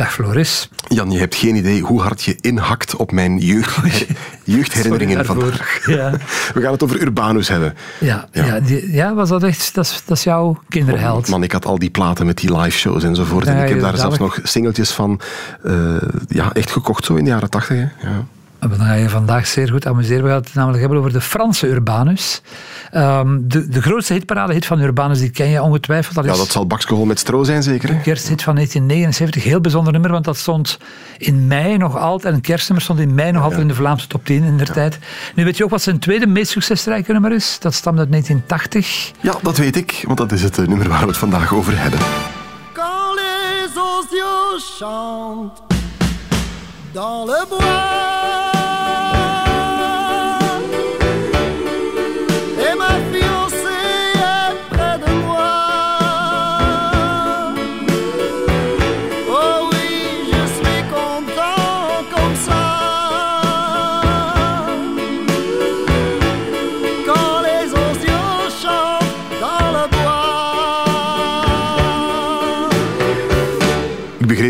Dag Floris. Jan, je hebt geen idee hoe hard je inhakt op mijn jeugd, jeugdherinneringen vandaag. Ja. We gaan het over Urbanus hebben. Ja, Ja. ja. die- ja, was dat echt, dat is, dat is jouw kinderheld. Man, ik had al die platen met die live shows enzovoort. en ik heb daar zelfs nog singeltjes van eh, ja, echt gekocht zo in de jaren tachtig. Ja. Maar Dan ga je vandaag zeer goed amuseren. We gaan het namelijk hebben over de Franse Urbanus. Ehm, de, de grootste hitparade hit van Urbanus, die ken je ongetwijfeld. Dat ja, dat zal bakskool met stro zijn zeker. hè? een kersthit van 1979. Heel bijzonder nummer, want dat stond in mei nog altijd. Een kerstnummer stond in mei nog altijd in de Vlaamse top 10 in der tijd. Nu weet je ook wat zijn tweede meest succesrijke nummer is? Dat stamt uit 1980. Ja, dat weet ik, want dat is het eh, nummer waar we het vandaag over hebben. Quand les chantent dans le bois.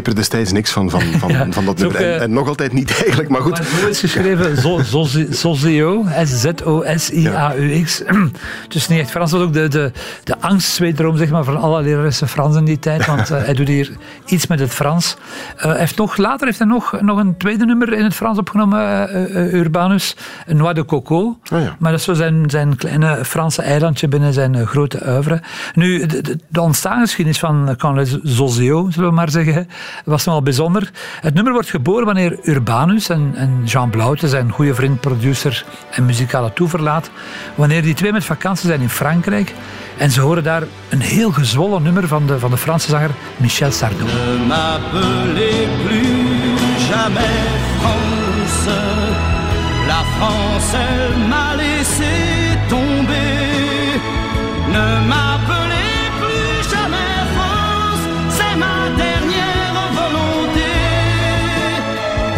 Begreep er destijds niks van, van, van, Ja, van dat nummer. En, eh, en nog altijd niet eigenlijk, maar goed. Maar hoe is geschreven? Zo- Zozi- Zozio, S-Z-O-S-I-A-U-X. Dus niet echt Frans, dat was ook de, de, de angstzweetdroom zeg maar, van alle leraressen Frans in die tijd. Want eh, hij doet hier iets met het Frans. Hij heeft nog, later heeft hij nog, nog een tweede nummer in het Frans opgenomen, Urbanus. Noix de Coco. Ah, ja. Maar dat is zo zijn, zijn kleine Franse eilandje binnen zijn grote oeuvre. Nu, de, de, de ontstaansgeschiedenis van les Zozio, zullen we maar zeggen, was nogal bijzonder. Het nummer wordt geboren wanneer Urbanus en, Jean Blaute, zijn goede vriend, producer en muzikale toeverlaat, wanneer die twee met vakantie zijn in Frankrijk en ze horen daar een heel gezwollen nummer van de, van de Franse zanger Michel Sardou. La France, m'a laissé tomber. Ne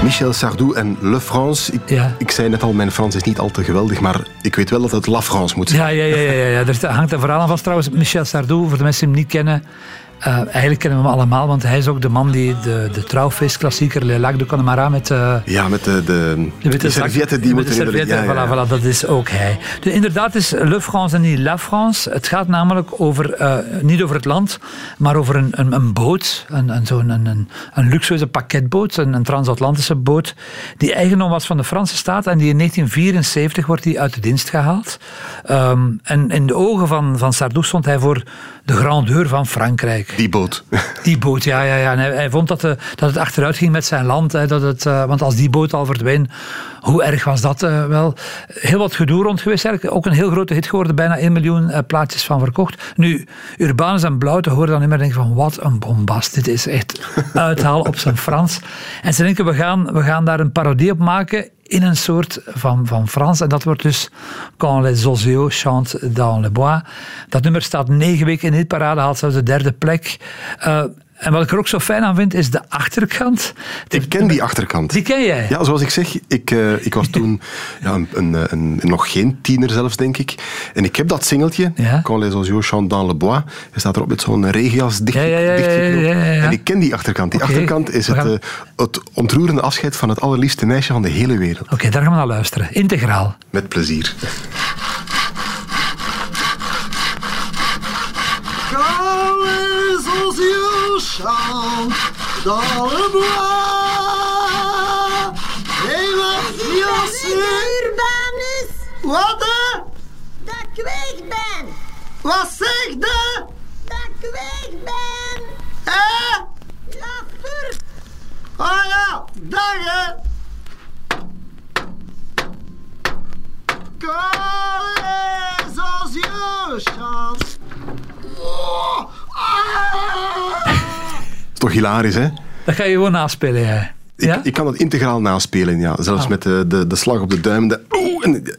Michel Sardou en Le France. Ik, Ja. ik zei net al, mijn Frans is niet al te geweldig, maar ik weet wel dat het La France moet zijn. Ja, ja, ja, ja, ja, ja. er hangt een verhaal aan vast trouwens. Michel Sardou, voor de mensen die hem niet kennen. Eh, eigenlijk kennen we hem allemaal, want hij is ook de man die de, de trouwfeestklassieker Le Lac de Connemara met... eh, Ja, met de, de, de de servietten die de moeten de... servietten, ja, voilà, ja. voilà, dat is ook hij. Dus inderdaad is Le France en niet La France. Het gaat namelijk over, eh, niet over het land, maar over een, een, een boot. Een, een, zo'n, een, een, een luxueuze pakketboot, een, een transatlantische boot, die eigendom was van de Franse staat en die in 1974 wordt die uit de dienst gehaald. Ehm, en in de ogen van, van Sardou stond hij voor de grandeur van Frankrijk. Die boot. Die boot, ja, ja, ja. En hij, vond dat, de, dat het achteruit ging met zijn land. Hè, dat het, eh, want als die boot al verdween, hoe erg was dat eh, wel? Heel wat gedoe rond geweest eigenlijk. Ook een heel grote hit geworden, bijna 1 miljoen eh, plaatjes van verkocht. Nu, Urbanus en Blauw te horen dan niet meer denken van wat een bombast. Dit is echt uithalen op zijn Frans. En ze denken, we gaan, we gaan daar een parodie op maken in een soort van, van Frans. En dat wordt dus Quand les oiseaux chantent dans le bois. Dat nummer staat negen weken in de hitparade, haalt zelfs de derde plek. Eh, en wat ik er ook zo fijn aan vind, is de achterkant. Ik ken die achterkant. Die ken jij? Ja, zoals ik zeg, ik, eh, ik was toen ja, een, een, een- nog geen tiener zelfs, denk ik. En ik heb dat singeltje, Ja. Quand les oiseaux chantent dans le bois. Hij staat erop met zo'n regenjas dicht, Ja, ja. En ik ken die achterkant. Die achterkant is het, gaan- eh, het ontroerende afscheid van het allerliefste meisje van de hele wereld. Oké, daar gaan we naar luisteren. Integraal. Met plezier. Quand les chantent dans le bois. Ma fiancée. Urbanus, Wat dat ik weg ben. Wat zeg je? Dat ik weg ben. Hè? Laffer, Ah ja, dag hè. Quand les osios chantent. Oh, ah. is toch hilarisch, hè? Dat ga je gewoon naspelen, jij. Ja? Ik, ik kan het integraal naspelen, ja. Zelfs Ah. met de, de, de slag op de duim. De,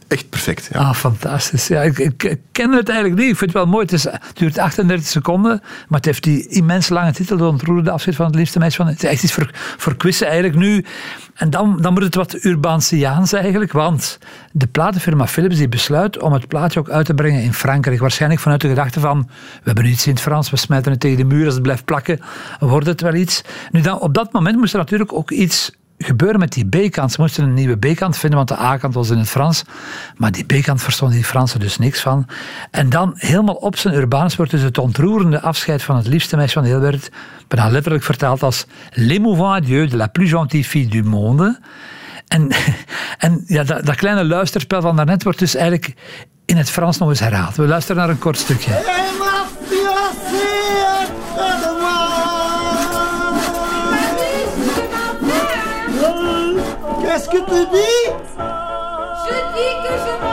echt perfect, ja. Ah, fantastisch. Ja, ik, ik, ken het eigenlijk niet. Ik vind het wel mooi. Het, duurt 38 seconden, maar het heeft die immens lange titel, De ontroerende afscheid van het liefste meisje. Van, het is echt iets voor, voor eigenlijk nu. En dan, dan moet het wat Urbaansiaans eigenlijk, want de platenfirma Philips die besluit om het plaatje ook uit te brengen in Frankrijk. Waarschijnlijk vanuit de gedachte van, we hebben iets in het Frans, we smijten het tegen de muur, als het blijft plakken, wordt het wel iets. Nu dan, op dat moment moest er natuurlijk ook iets gebeuren met die B-kant. Ze moesten een nieuwe B-kant vinden, want de A-kant was in het Frans. Maar die B-kant verstonden die Fransen dus niks van. En dan helemaal op zijn Urbanus wordt dus het ontroerende afscheid van het liefste meisje van wereld, bijna letterlijk vertaald als L'émouvant adieu de la plus gentille fille du monde. En, en ja, dat, dat kleine luisterspel van daarnet wordt dus eigenlijk in het Frans nog eens herhaald. We luisteren naar een kort stukje. Qu'est-ce que tu dis? Je dis que je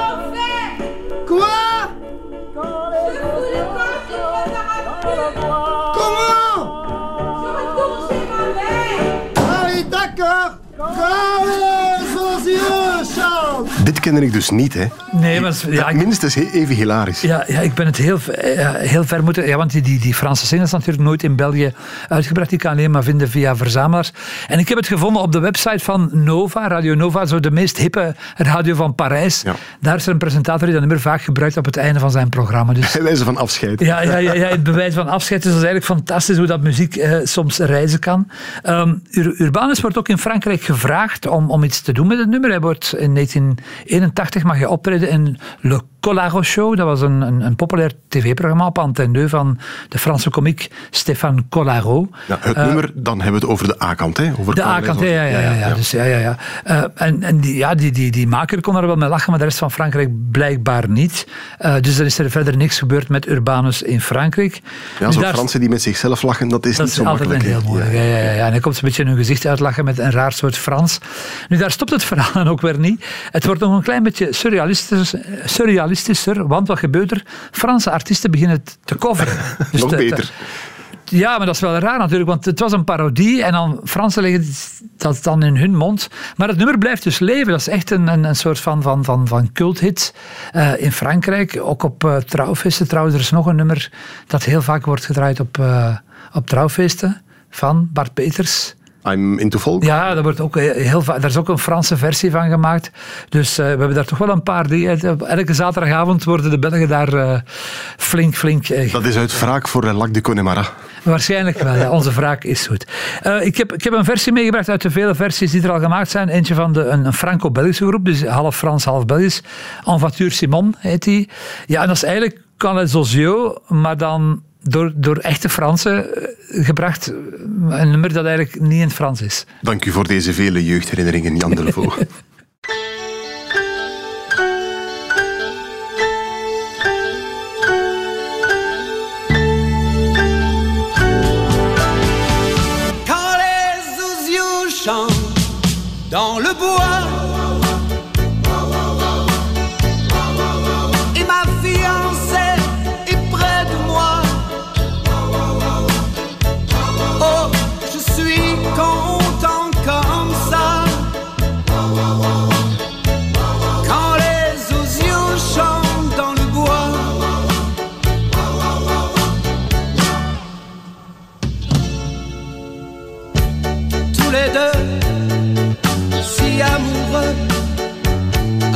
Dit kende ik dus niet, hè. Nee, maar ja, ik, Minstens even hilarisch. Ja, ja, ik ben het heel, eh, heel ver moeten... Ja, want die, die, die Franse singles natuurlijk nooit in België uitgebracht. Die kan alleen maar vinden via verzamelaars. En ik heb het gevonden op de website van Nova, Radio Nova, zo de meest hippe radio van Parijs. Ja. Daar is er een presentator die dat nummer vaak gebruikt op het einde van zijn programma. Dus Bij wijze van afscheid. ja, ja, ja, ja, het bewijs van afscheid. Dus dat is eigenlijk fantastisch hoe dat muziek eh, soms reizen kan. Ehm, Ur- Urbanus wordt ook in Frankrijk gevraagd om, om iets te doen met het nummer. Hij wordt in 1981 mag je optreden in Le Collaro Show. Dat was een, een, een populair tv-programma op Antenne 2 van de Franse komiek Stéphane Collaro. Ja, het Eh, nummer, dan hebben we het over de A-kant, hè. Over de A-kant, ja, ja, ja, ja, ja. Dus, ja, ja, ja. Eh, en en die, ja, die, die, die maker kon er wel mee lachen, maar de rest van Frankrijk blijkbaar niet. Eh, dus er is er verder niks gebeurd met Urbanus in Frankrijk. Ja, Nu, zo'n Fransen die met zichzelf lachen, dat is dat niet is zo altijd makkelijk. een hè. heel moeilijk. Ja. Ja, ja, ja. En dan komt ze een beetje in hun gezicht uitlachen met een raar soort Frans. Nu, daar stopt het verhaal dan ook weer niet. Het wordt nog een klein beetje surrealistisch, surrealistischer, want wat gebeurt er? Franse artiesten beginnen het te coveren. Dus Nog te- te- beter. ja, maar dat is wel raar natuurlijk, want het was een parodie en dan Fransen leggen dat dan in hun mond. Maar het nummer blijft dus leven. Dat is echt een, een, een soort van, van, van, van culthit eh, in Frankrijk. Ook op eh, trouwfeesten. Trouwens, er is nog een nummer dat heel vaak wordt gedraaid op, eh, op trouwfeesten van Bart Peters. I'm into folk. Ja, daar, wordt ook heel va- daar is ook een Franse versie van gemaakt. Dus eh, we hebben daar toch wel een paar. Die, eh, elke zaterdagavond worden de Belgen daar eh, flink, flink eh, Dat is uit wraak voor eh, Lac de Connemara. Waarschijnlijk wel, ja. Onze wraak is goed. Eh, ik, heb, ik heb een versie meegebracht uit de vele versies die er al gemaakt zijn. Eentje van de, een, een Franco-Belgische groep, dus half Frans, half Belgisch. En voiture Simon heet die. Ja, en dat is eigenlijk Calais Ozio, maar dan door, door echte Fransen eh, gebracht. Een nummer dat eigenlijk niet in het Frans is. Dank u voor deze vele jeugdherinneringen, Jan Delvaux.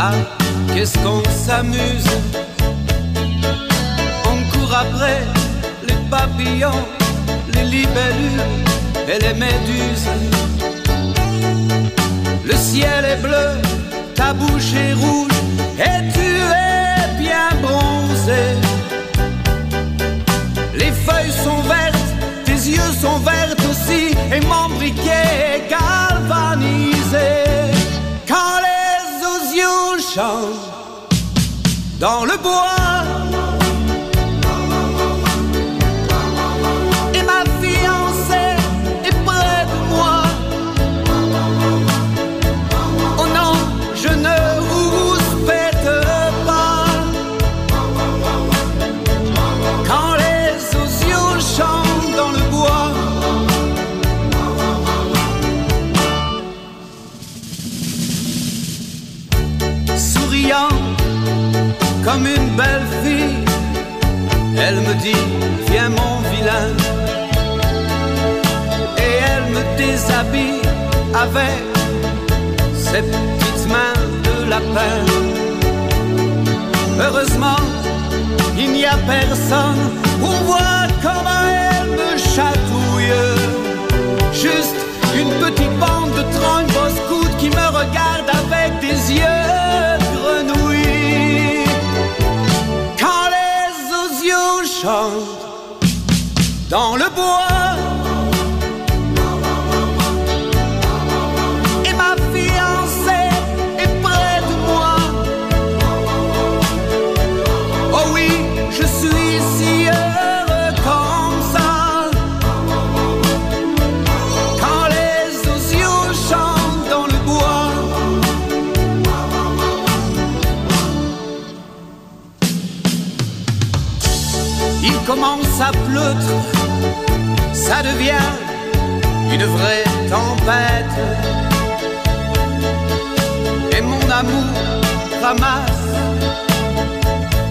Ah, qu'est-ce qu'on s'amuse? On court après les papillons, les libellules et les méduses. Le ciel est bleu, ta bouche est rouge et tu es bien bronzé. Les feuilles sont vertes, tes yeux sont verts aussi, et mon briquet dans le bois, me déshabille avec ses petites mains de lapin. Heureusement, il n'y a personne pour voir comment elle me chatouille. Juste une petite bande de trognes boscoutes qui me regarde avec des yeux grenouilles. Quand les osios chantent dans le bois. À pleutre, ça devient une vraie tempête. Et mon amour ramasse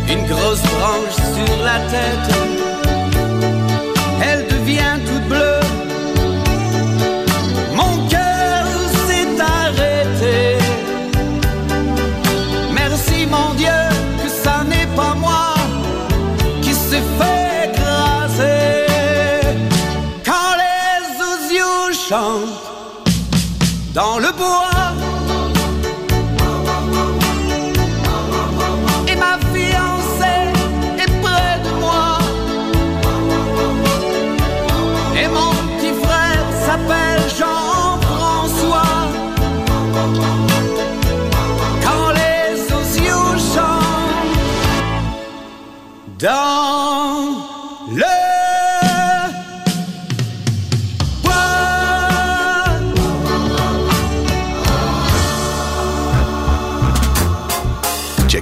une grosse branche sur la tête. Dans le bois.